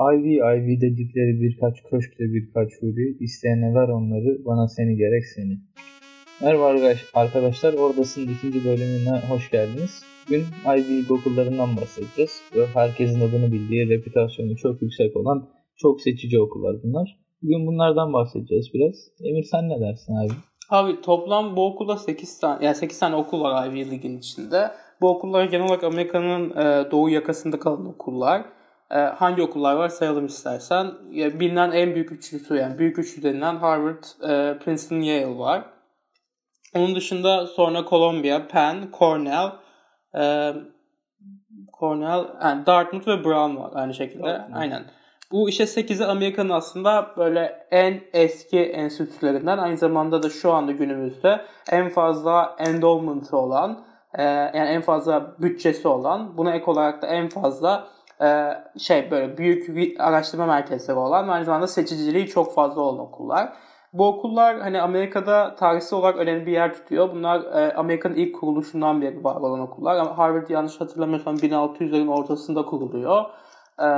Ivy Ivy dedikleri birkaç köşkte birkaç huri, isteyene ver onları, bana seni gerek seni. Merhaba arkadaşlar, Oradasın ikinci bölümüne hoş geldiniz. Bugün Ivy okullarından bahsedeceğiz. Herkesin adını bildiği, reputasyonu çok yüksek olan çok seçici okullar bunlar. Bugün bunlardan bahsedeceğiz biraz. Emir sen ne dersin abi? Abi toplam bu okulda 8 tane yani 8 tane okul var Ivy League'in içinde. Bu okullar genel olarak Amerika'nın e, doğu yakasında kalan okullar. E, hangi okullar var sayalım istersen. E, bilinen en büyük üçlüsü yani büyük üçlü denilen Harvard, e, Princeton, Yale var. Onun dışında sonra Columbia, Penn, Cornell, e, Cornell, yani Dartmouth ve Brown var aynı şekilde. Dartmouth. Aynen. Bu işte 8'i Amerika'nın aslında böyle en eski enstitülerinden aynı zamanda da şu anda günümüzde en fazla endowment'ı olan e, yani en fazla bütçesi olan buna ek olarak da en fazla şey böyle büyük araştırma merkezleri olan aynı zamanda seçiciliği çok fazla olan okullar. Bu okullar hani Amerika'da tarihsel olarak önemli bir yer tutuyor. Bunlar e, Amerika'nın ilk kuruluşundan beri var olan okullar. Harvard yanlış hatırlamıyorsam 1600'lerin ortasında kuruluyor. E,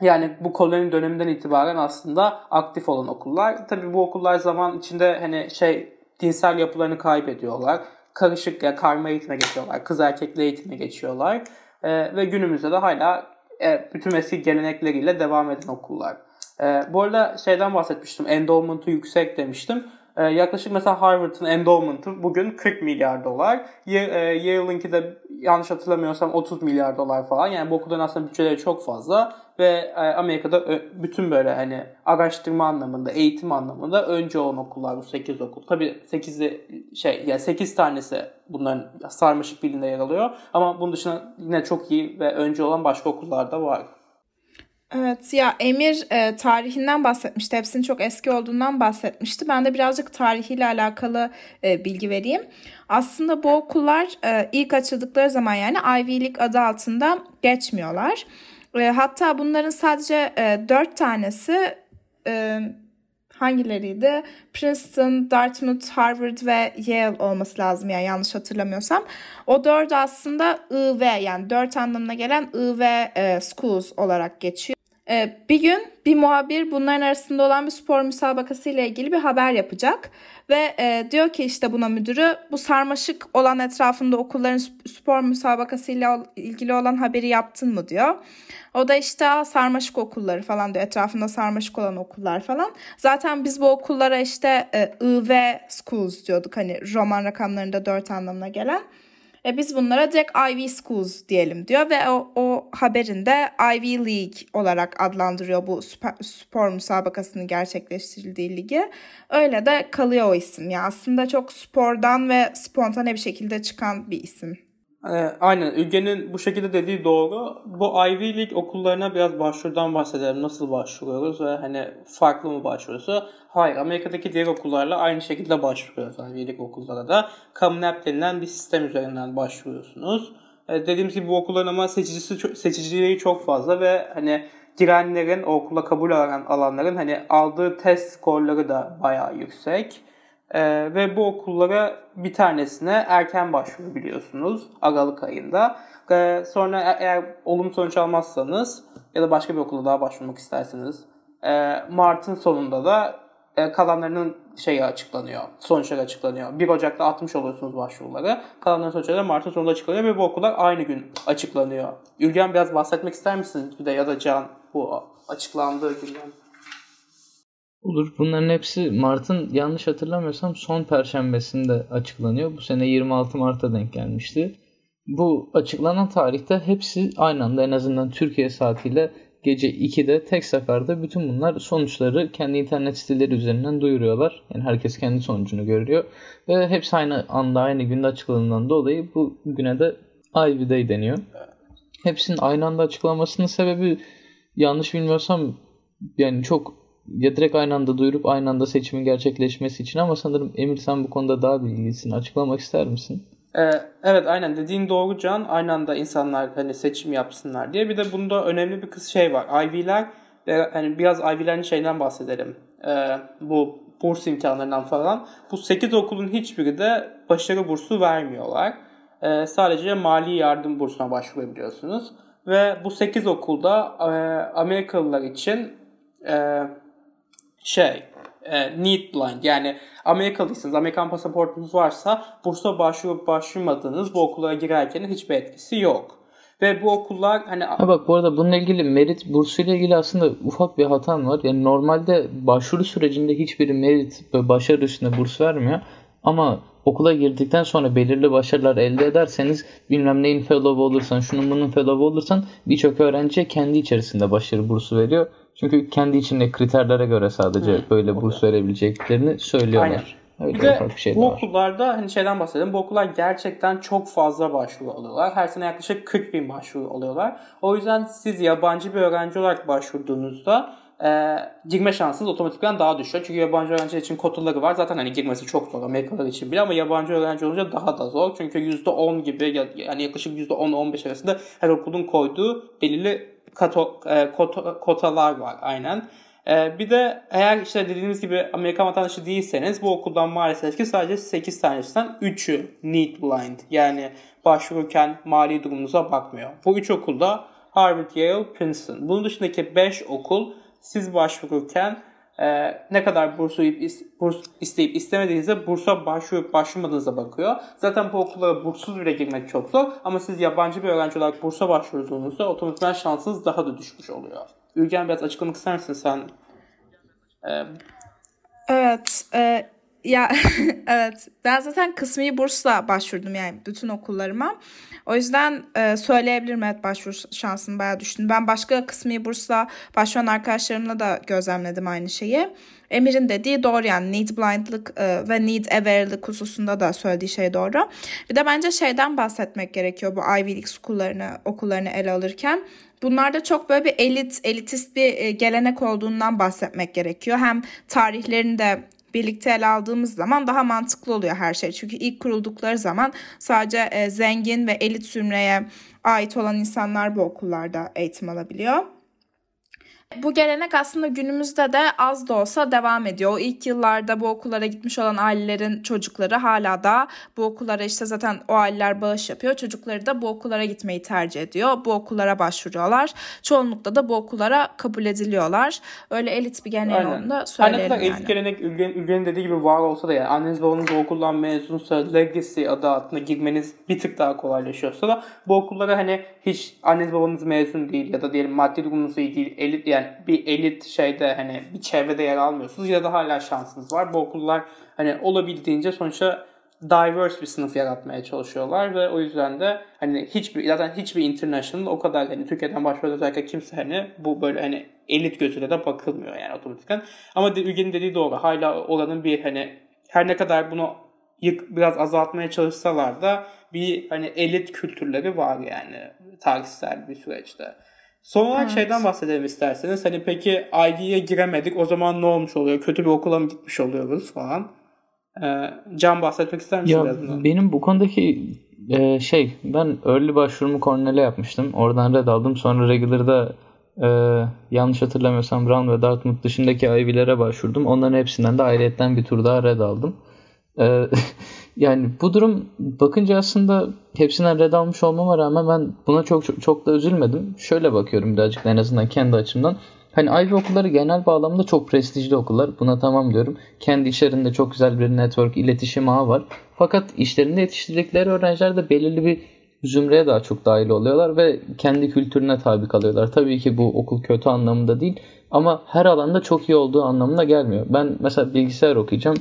yani bu koloni döneminden itibaren aslında aktif olan okullar. Tabii bu okullar zaman içinde hani şey dinsel yapılarını kaybediyorlar. Karışık ya yani karma eğitime geçiyorlar. Kız erkekli eğitime geçiyorlar. E, ve günümüzde de hala e, bütün eski gelenekleriyle devam eden okullar. E, bu arada şeyden bahsetmiştim. Endowment'u yüksek demiştim. E, yaklaşık mesela Harvard'ın endowment'ı bugün 40 milyar dolar. E, Yale'ınki de yanlış hatırlamıyorsam 30 milyar dolar falan. Yani bu okulların aslında bütçeleri çok fazla ve e, Amerika'da bütün böyle hani araştırma anlamında, eğitim anlamında önce olan okullar bu 8 okul. Tabii 8'i şey yani 8 tanesi bunların sarmaşık birliğinde yer alıyor ama bunun dışında yine çok iyi ve önce olan başka okullar da var. Evet ya Emir e, tarihinden bahsetmişti. Hepsinin çok eski olduğundan bahsetmişti. Ben de birazcık tarihiyle alakalı e, bilgi vereyim. Aslında bu okullar e, ilk açıldıkları zaman yani Ivy League adı altında geçmiyorlar. E, hatta bunların sadece e, 4 tanesi e, hangileriydi? Princeton, Dartmouth, Harvard ve Yale olması lazım yani yanlış hatırlamıyorsam. O dört aslında IV yani dört anlamına gelen IV e, schools olarak geçiyor. Ee, bir gün bir muhabir bunların arasında olan bir spor müsabakası ile ilgili bir haber yapacak ve e, diyor ki işte buna müdürü bu sarmaşık olan etrafında okulların spor müsabakası ile ilgili olan haberi yaptın mı diyor. O da işte sarmaşık okulları falan diyor etrafında sarmaşık olan okullar falan. Zaten biz bu okullara işte e, IV schools diyorduk hani roman rakamlarında dört anlamına gelen. E, biz bunlara direkt Ivy Schools diyelim diyor ve o, o haberinde Ivy League olarak adlandırıyor bu spor, spor müsabakasının gerçekleştirildiği ligi. Öyle de kalıyor o isim. Yani aslında çok spordan ve spontane bir şekilde çıkan bir isim. E, aynen Ülge'nin bu şekilde dediği doğru. Bu Ivy League okullarına biraz başvurudan bahsedelim. Nasıl başvuruyoruz ve hani farklı mı başvurusu? Hayır Amerika'daki diğer okullarla aynı şekilde başvuruyoruz Ivy League okullara da. Common denilen bir sistem üzerinden başvuruyorsunuz. E, dediğimiz gibi bu okulların ama seçicisi seçiciliği çok fazla ve hani girenlerin, okula kabul alan alanların hani aldığı test skorları da bayağı yüksek. Ee, ve bu okullara bir tanesine erken başvurabiliyorsunuz Aralık ayında. Ee, sonra e- eğer olumlu sonuç almazsanız ya da başka bir okula daha başvurmak isterseniz e, Mart'ın sonunda da e, kalanlarının şeyi açıklanıyor. Sonuçları açıklanıyor. 1 Ocak'ta atmış oluyorsunuz başvuruları. Kalanların sonuçları Mart'ın sonunda açıklanıyor ve bu okullar aynı gün açıklanıyor. Ülgen biraz bahsetmek ister misiniz? Bir de ya da Can bu açıklandığı günden. Olur. Bunların hepsi Mart'ın yanlış hatırlamıyorsam son perşembesinde açıklanıyor. Bu sene 26 Mart'a denk gelmişti. Bu açıklanan tarihte hepsi aynı anda en azından Türkiye saatiyle gece 2'de tek seferde bütün bunlar sonuçları kendi internet siteleri üzerinden duyuruyorlar. Yani herkes kendi sonucunu görüyor. Ve hepsi aynı anda aynı günde açıklandığından dolayı bu güne de Ivy Day deniyor. Hepsinin aynı anda açıklanmasının sebebi yanlış bilmiyorsam yani çok ya direkt aynı anda duyurup aynı anda seçimin gerçekleşmesi için ama sanırım Emir sen bu konuda daha bilgilisin. Açıklamak ister misin? Ee, evet aynen dediğin doğru Can. Aynı anda insanlar hani seçim yapsınlar diye. Bir de bunda önemli bir kız şey var. Ivy'ler hani biraz Ivy'lerin şeyden bahsedelim. Ee, bu burs imkanlarından falan. Bu 8 okulun hiçbiri de başarı bursu vermiyorlar. Ee, sadece mali yardım bursuna başvurabiliyorsunuz. Ve bu 8 okulda e, Amerikalılar için e, şey e, need blind yani Amerikalıysanız, Amerikan pasaportunuz varsa bursa başvurup başvurmadığınız bu okullara girerken hiçbir etkisi yok. Ve bu okullar hani... Ha bak bu arada bununla ilgili merit bursuyla ilgili aslında ufak bir hatan var. Yani normalde başvuru sürecinde hiçbir merit ve başarı üstüne burs vermiyor. Ama okula girdikten sonra belirli başarılar elde ederseniz bilmem neyin fellow olursan, şunun bunun fellow olursan birçok öğrenciye kendi içerisinde başarı bursu veriyor. Çünkü kendi içinde kriterlere göre sadece Hı, böyle burs verebileceklerini söylüyorlar. Aynen. Öyle bir de bir şey bu var. okullarda hani şeyden bahsedelim. Bu okullar gerçekten çok fazla başvuru alıyorlar. Her sene yaklaşık 40 bin başvuru alıyorlar. O yüzden siz yabancı bir öğrenci olarak başvurduğunuzda e, girme şansınız otomatikman daha düşüyor. Çünkü yabancı öğrenci için kotaları var. Zaten hani girmesi çok zor Amerikalılar için bile ama yabancı öğrenci olunca daha da zor. Çünkü %10 gibi yani yaklaşık %10-15 arasında her okulun koyduğu belirli kato, e, kota, kotalar var aynen. E, bir de eğer işte dediğimiz gibi Amerikan vatandaşı değilseniz bu okuldan maalesef ki sadece 8 tanesinden 3'ü need blind. Yani başvururken mali durumunuza bakmıyor. Bu 3 okulda Harvard, Yale, Princeton. Bunun dışındaki 5 okul siz başvururken e, ne kadar burs, burs isteyip istemediğinizde bursa başvurup başvurmadığınıza bakıyor. Zaten bu okullara burssuz bile girmek çok zor ama siz yabancı bir öğrenci olarak bursa başvurduğunuzda otomatikman şansınız daha da düşmüş oluyor. Ülgen biraz açıklamak ister misin sen? Ee... Evet. E, ya evet. Ben zaten kısmi bursla başvurdum yani bütün okullarıma. O yüzden e, söyleyebilirim evet başvuru şansım bayağı düştü. Ben başka kısmi bursla başvuran arkadaşlarımla da gözlemledim aynı şeyi. Emir'in dediği doğru yani need blindlık e, ve need aware'lık hususunda da söylediği şey doğru. Bir de bence şeyden bahsetmek gerekiyor bu Ivy League okullarını, okullarını ele alırken. Bunlarda çok böyle bir elit, elitist bir e, gelenek olduğundan bahsetmek gerekiyor. Hem tarihlerini de birlikte ele aldığımız zaman daha mantıklı oluyor her şey. Çünkü ilk kuruldukları zaman sadece e, zengin ve elit zümreye ait olan insanlar bu okullarda eğitim alabiliyor. Bu gelenek aslında günümüzde de az da olsa devam ediyor. O ilk yıllarda bu okullara gitmiş olan ailelerin çocukları hala da bu okullara işte zaten o aileler bağış yapıyor. Çocukları da bu okullara gitmeyi tercih ediyor. Bu okullara başvuruyorlar. Çoğunlukla da bu okullara kabul ediliyorlar. Öyle elit bir gelenek olduğunu da söyleyelim kadar yani. elit gelenek Ülgen, Ülgen'in dediği gibi var olsa da yani anneniz babanız bu okuldan mezunsa Legacy adı altında girmeniz bir tık daha kolaylaşıyorsa da bu okullara hani hiç anneniz babanız mezun değil ya da diyelim maddi durumunuz iyi değil elit yani bir elit şeyde hani bir çevrede yer almıyorsunuz ya da hala şansınız var. Bu okullar hani olabildiğince sonuçta diverse bir sınıf yaratmaya çalışıyorlar ve o yüzden de hani hiçbir zaten hiçbir international o kadar hani Türkiye'den başka özellikle kimse hani bu böyle hani elit gözüyle de bakılmıyor yani otomatikten. Ama Ülge'nin dediği doğru. Hala oranın bir hani her ne kadar bunu yık, biraz azaltmaya çalışsalar da bir hani elit kültürleri var yani tarihsel bir süreçte. Son olarak evet. şeyden bahsedelim isterseniz. Hani peki ID'ye giremedik o zaman ne olmuş oluyor? Kötü bir okula mı gitmiş oluyoruz falan. Ee, Can bahsetmek ister misin ya, biraz bundan? Benim bu konudaki e, şey ben early başvurumu Cornell'e yapmıştım. Oradan red aldım. Sonra regular'da e, yanlış hatırlamıyorsam Brown ve Dartmouth dışındaki Ivy'lere başvurdum. Onların hepsinden de ayrıyetten bir tur daha red aldım. E, Yani bu durum bakınca aslında hepsinden red almış olmama rağmen ben buna çok çok, çok da üzülmedim. Şöyle bakıyorum birazcık en azından kendi açımdan. Hani Ivy okulları genel bağlamda çok prestijli okullar. Buna tamam diyorum. Kendi içlerinde çok güzel bir network, iletişim ağı var. Fakat işlerinde yetiştirdikleri öğrenciler de belirli bir zümreye daha çok dahil oluyorlar ve kendi kültürüne tabi kalıyorlar. Tabii ki bu okul kötü anlamında değil ama her alanda çok iyi olduğu anlamına gelmiyor. Ben mesela bilgisayar okuyacağım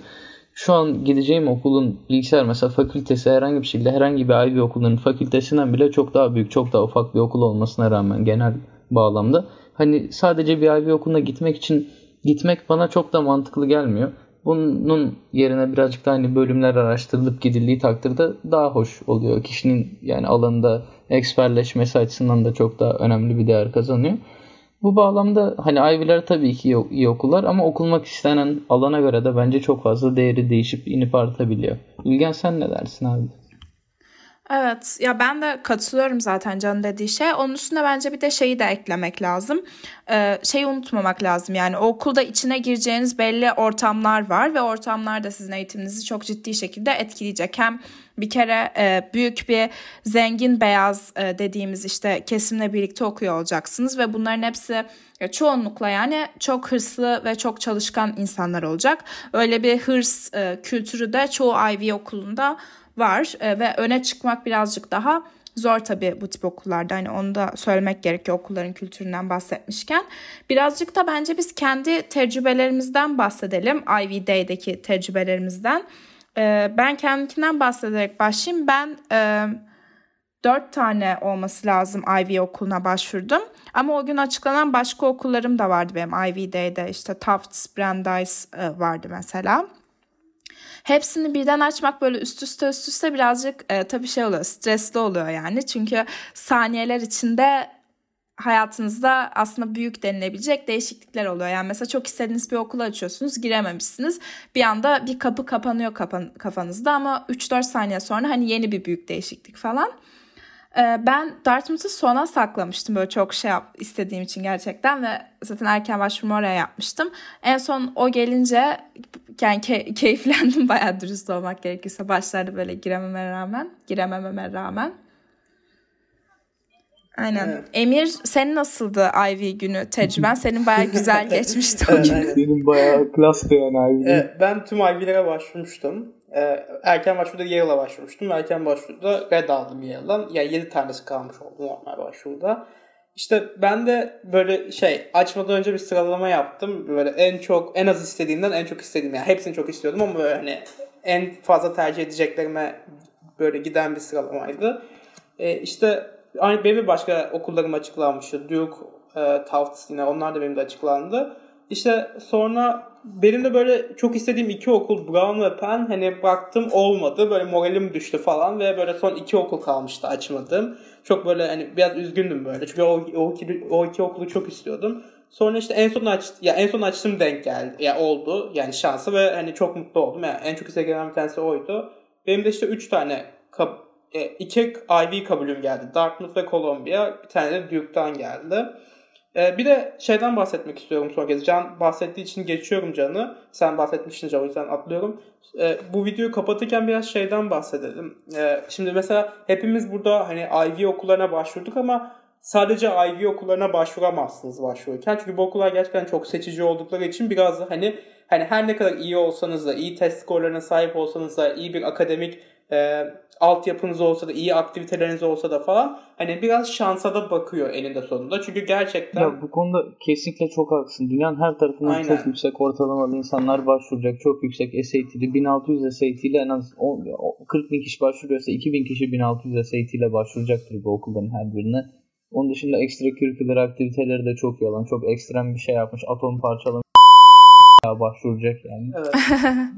şu an gideceğim okulun bilgisayar mesela fakültesi herhangi bir şekilde herhangi bir Ivy okulunun fakültesinden bile çok daha büyük, çok daha ufak bir okul olmasına rağmen genel bağlamda hani sadece bir Ivy okuluna gitmek için gitmek bana çok da mantıklı gelmiyor. Bunun yerine birazcık da hani bölümler araştırılıp gidildiği takdirde daha hoş oluyor. Kişinin yani alanında eksperleşmesi açısından da çok daha önemli bir değer kazanıyor. Bu bağlamda hani Ivy'ler tabii ki iyi, okullar ama okulmak istenen alana göre de bence çok fazla değeri değişip inip artabiliyor. İlgen sen ne dersin abi? Evet ya ben de katılıyorum zaten Can dediği şey. Onun üstüne bence bir de şeyi de eklemek lazım. Ee, şeyi unutmamak lazım yani okulda içine gireceğiniz belli ortamlar var ve ortamlar da sizin eğitiminizi çok ciddi şekilde etkileyecek. Hem bir kere e, büyük bir zengin beyaz e, dediğimiz işte kesimle birlikte okuyor olacaksınız ve bunların hepsi ya çoğunlukla yani çok hırslı ve çok çalışkan insanlar olacak. Öyle bir hırs e, kültürü de çoğu Ivy okulunda var e, ve öne çıkmak birazcık daha zor tabii bu tip okullarda. Hani onu da söylemek gerekiyor okulların kültüründen bahsetmişken. Birazcık da bence biz kendi tecrübelerimizden bahsedelim. Ivy Day'deki tecrübelerimizden. E, ben kendimkinden bahsederek başlayayım. Ben e, 4 tane olması lazım Ivy okuluna başvurdum. Ama o gün açıklanan başka okullarım da vardı benim Ivy Day'de. İşte Tufts, Brandeis e, vardı mesela. Hepsini birden açmak böyle üst üste üst üste birazcık e, tabii şey oluyor stresli oluyor yani. Çünkü saniyeler içinde hayatınızda aslında büyük denilebilecek değişiklikler oluyor. Yani mesela çok istediğiniz bir okula açıyorsunuz, girememişsiniz. Bir anda bir kapı kapanıyor kapan, kafanızda ama 3-4 saniye sonra hani yeni bir büyük değişiklik falan. Ee, ben Dartmouth'u sona saklamıştım böyle çok şey yap, istediğim için gerçekten ve zaten erken başvurumu oraya yapmıştım. En son o gelince yani key- keyiflendim bayağı dürüst olmak gerekirse başlarda böyle girememe rağmen, giremememe rağmen. Aynen. Evet. Emir senin nasıldı Ivy günü tecrüben? Senin bayağı güzel geçmişti o gün. Senin bayağı klastı yani Ivy. Evet, ben tüm Ivy'lere başvurmuştum. Ee, erken başvuruda Yale'a başvurmuştum. Erken başvuruda red aldım Yale'dan. Yani 7 tanesi kalmış oldu normal başvuruda. İşte ben de böyle şey açmadan önce bir sıralama yaptım. Böyle en çok en az istediğimden en çok istediğim yani hepsini çok istiyordum ama böyle hani en fazla tercih edeceklerime böyle giden bir sıralamaydı. Ee, işte aynı benim başka okullarım açıklanmıştı. Duke, e, Tufts yine onlar da benim de açıklandı. İşte sonra benim de böyle çok istediğim iki okul Brown ve Penn hani baktım olmadı. Böyle moralim düştü falan ve böyle son iki okul kalmıştı açmadım. Çok böyle hani biraz üzgündüm böyle. Çünkü o, o, iki, o iki okulu çok istiyordum. Sonra işte en son aç ya en son açtım denk geldi. Ya oldu yani şansı ve hani çok mutlu oldum. Yani en çok istediğim bir tanesi oydu. Benim de işte üç tane kab e, iki IB kabulüm geldi. Dartmouth ve Columbia. Bir tane de Duke'dan geldi. Ee, bir de şeyden bahsetmek istiyorum son kez. Can bahsettiği için geçiyorum Can'ı. Sen bahsetmiştin Can o yüzden atlıyorum. Ee, bu videoyu kapatırken biraz şeyden bahsedelim. Ee, şimdi mesela hepimiz burada hani Ivy okullarına başvurduk ama sadece Ivy okullarına başvuramazsınız başvururken. Çünkü bu okullar gerçekten çok seçici oldukları için biraz da hani hani her ne kadar iyi olsanız da, iyi test skorlarına sahip olsanız da, iyi bir akademik e, altyapınız olsa da iyi aktiviteleriniz olsa da falan hani biraz şansa da bakıyor eninde sonunda. Çünkü gerçekten... Ya bu konuda kesinlikle çok haklısın. Dünyanın her tarafından Aynen. çok yüksek ortalamalı insanlar başvuracak. Çok yüksek SAT'li 1600 SAT ile en az 40 bin kişi başvuruyorsa 2000 kişi 1600 SAT ile başvuracaktır bu okulların her birine. Onun dışında ekstra curricular aktiviteleri de çok iyi olan, çok ekstrem bir şey yapmış, atom parçalama başvuracak yani. Evet.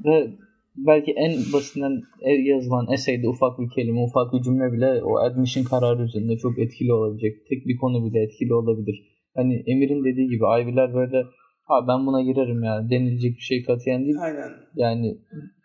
Ve belki en basitinden yazılan eseyde ufak bir kelime, ufak bir cümle bile o admission kararı üzerinde çok etkili olabilecek. Tek bir konu bile etkili olabilir. Hani Emir'in dediği gibi Ivy'ler böyle ha ben buna girerim yani denilecek bir şey katiyen değil. Aynen. Yani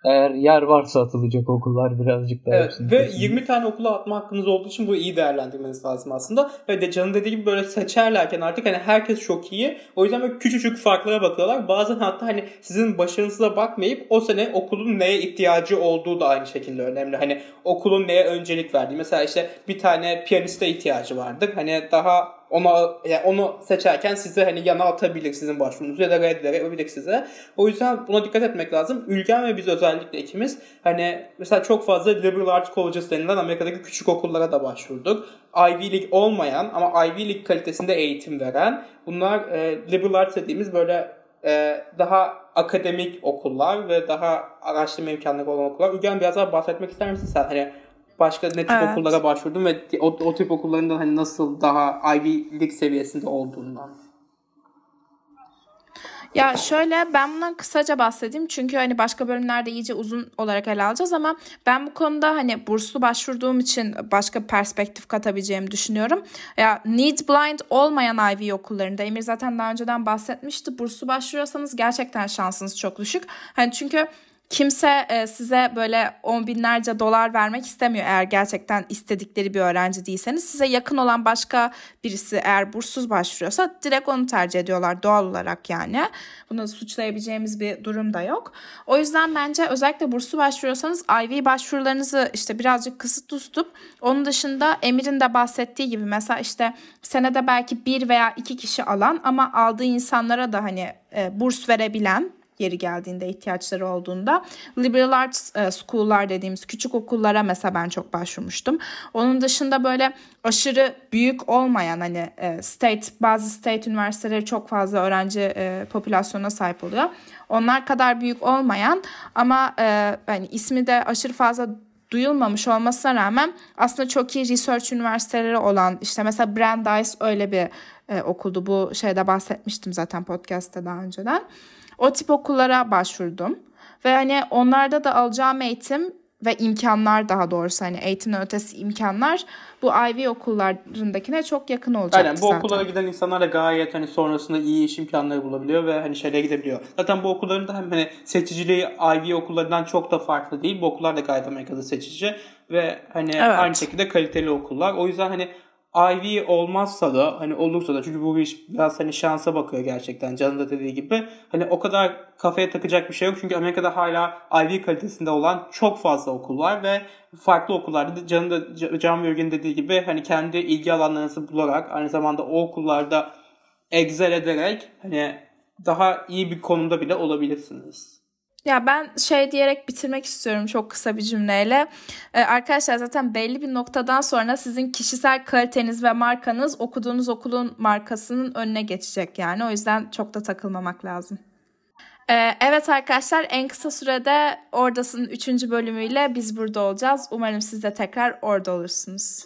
eğer yer varsa atılacak okullar birazcık daha evet, Ve kesin. 20 tane okula atma hakkınız olduğu için bu iyi değerlendirmeniz lazım aslında. Ve de Can'ın dediği gibi böyle seçerlerken artık hani herkes çok iyi. O yüzden böyle küçücük farklara bakıyorlar. Bazen hatta hani sizin başarınıza bakmayıp o sene okulun neye ihtiyacı olduğu da aynı şekilde önemli. Hani okulun neye öncelik verdiği. Mesela işte bir tane piyaniste ihtiyacı vardır. Hani daha ona yani onu seçerken size hani yana atabilir sizin başvurunuzu ya da reddedebilir size. O yüzden buna dikkat etmek lazım. Ülgen ve biz özellikle ikimiz hani mesela çok fazla liberal arts colleges denilen Amerika'daki küçük okullara da başvurduk. Ivy League olmayan ama Ivy League kalitesinde eğitim veren bunlar e, liberal arts dediğimiz böyle e, daha akademik okullar ve daha araştırma imkanları olan okullar. Ülgen biraz daha bahsetmek ister misin sen? Hani başka ne tip evet. okullara başvurdun ve o, o tip okulların da hani nasıl daha Ivy League seviyesinde olduğundan. Ya şöyle ben bundan kısaca bahsedeyim çünkü hani başka bölümlerde iyice uzun olarak ele alacağız ama ben bu konuda hani burslu başvurduğum için başka perspektif katabileceğimi düşünüyorum. Ya need blind olmayan Ivy okullarında Emir zaten daha önceden bahsetmişti. Burslu başvuruyorsanız gerçekten şansınız çok düşük. Hani çünkü kimse e, size böyle on binlerce dolar vermek istemiyor eğer gerçekten istedikleri bir öğrenci değilseniz. Size yakın olan başka birisi eğer burssuz başvuruyorsa direkt onu tercih ediyorlar doğal olarak yani. Bunu suçlayabileceğimiz bir durum da yok. O yüzden bence özellikle burslu başvuruyorsanız IV başvurularınızı işte birazcık kısıtlı tutup onun dışında Emir'in de bahsettiği gibi mesela işte senede belki bir veya iki kişi alan ama aldığı insanlara da hani e, burs verebilen yeri geldiğinde ihtiyaçları olduğunda liberal arts e, school'lar dediğimiz küçük okullara mesela ben çok başvurmuştum. Onun dışında böyle aşırı büyük olmayan hani e, state bazı state üniversiteleri çok fazla öğrenci e, popülasyona sahip oluyor. Onlar kadar büyük olmayan ama hani ismi de aşırı fazla duyulmamış olmasına rağmen aslında çok iyi research üniversiteleri olan işte mesela Brandeis öyle bir e, okuldu. Bu şeyde bahsetmiştim zaten podcast'te daha önceden. O tip okullara başvurdum. Ve hani onlarda da alacağım eğitim ve imkanlar daha doğrusu hani eğitimden ötesi imkanlar bu Ivy okullarındakine çok yakın olacak Aynen bu zaten. okullara giden insanlar da gayet hani sonrasında iyi iş imkanları bulabiliyor ve hani şeylere gidebiliyor. Zaten bu okulların da hem hani seçiciliği Ivy okullarından çok da farklı değil. Bu okullar da gayet Amerika'da seçici ve hani evet. aynı şekilde kaliteli okullar. O yüzden hani Ivy olmazsa da hani olursa da çünkü bu iş biraz hani şansa bakıyor gerçekten Can'ın da dediği gibi. Hani o kadar kafaya takacak bir şey yok çünkü Amerika'da hala Ivy kalitesinde olan çok fazla okul var ve farklı okullarda Can'ın da Can Virgin dediği gibi hani kendi ilgi alanlarınızı bularak aynı zamanda o okullarda excel ederek hani daha iyi bir konumda bile olabilirsiniz. Ya ben şey diyerek bitirmek istiyorum çok kısa bir cümleyle. Ee, arkadaşlar zaten belli bir noktadan sonra sizin kişisel kaliteniz ve markanız okuduğunuz okulun markasının önüne geçecek yani. O yüzden çok da takılmamak lazım. Ee, evet arkadaşlar en kısa sürede Oradas'ın 3. bölümüyle biz burada olacağız. Umarım siz de tekrar orada olursunuz.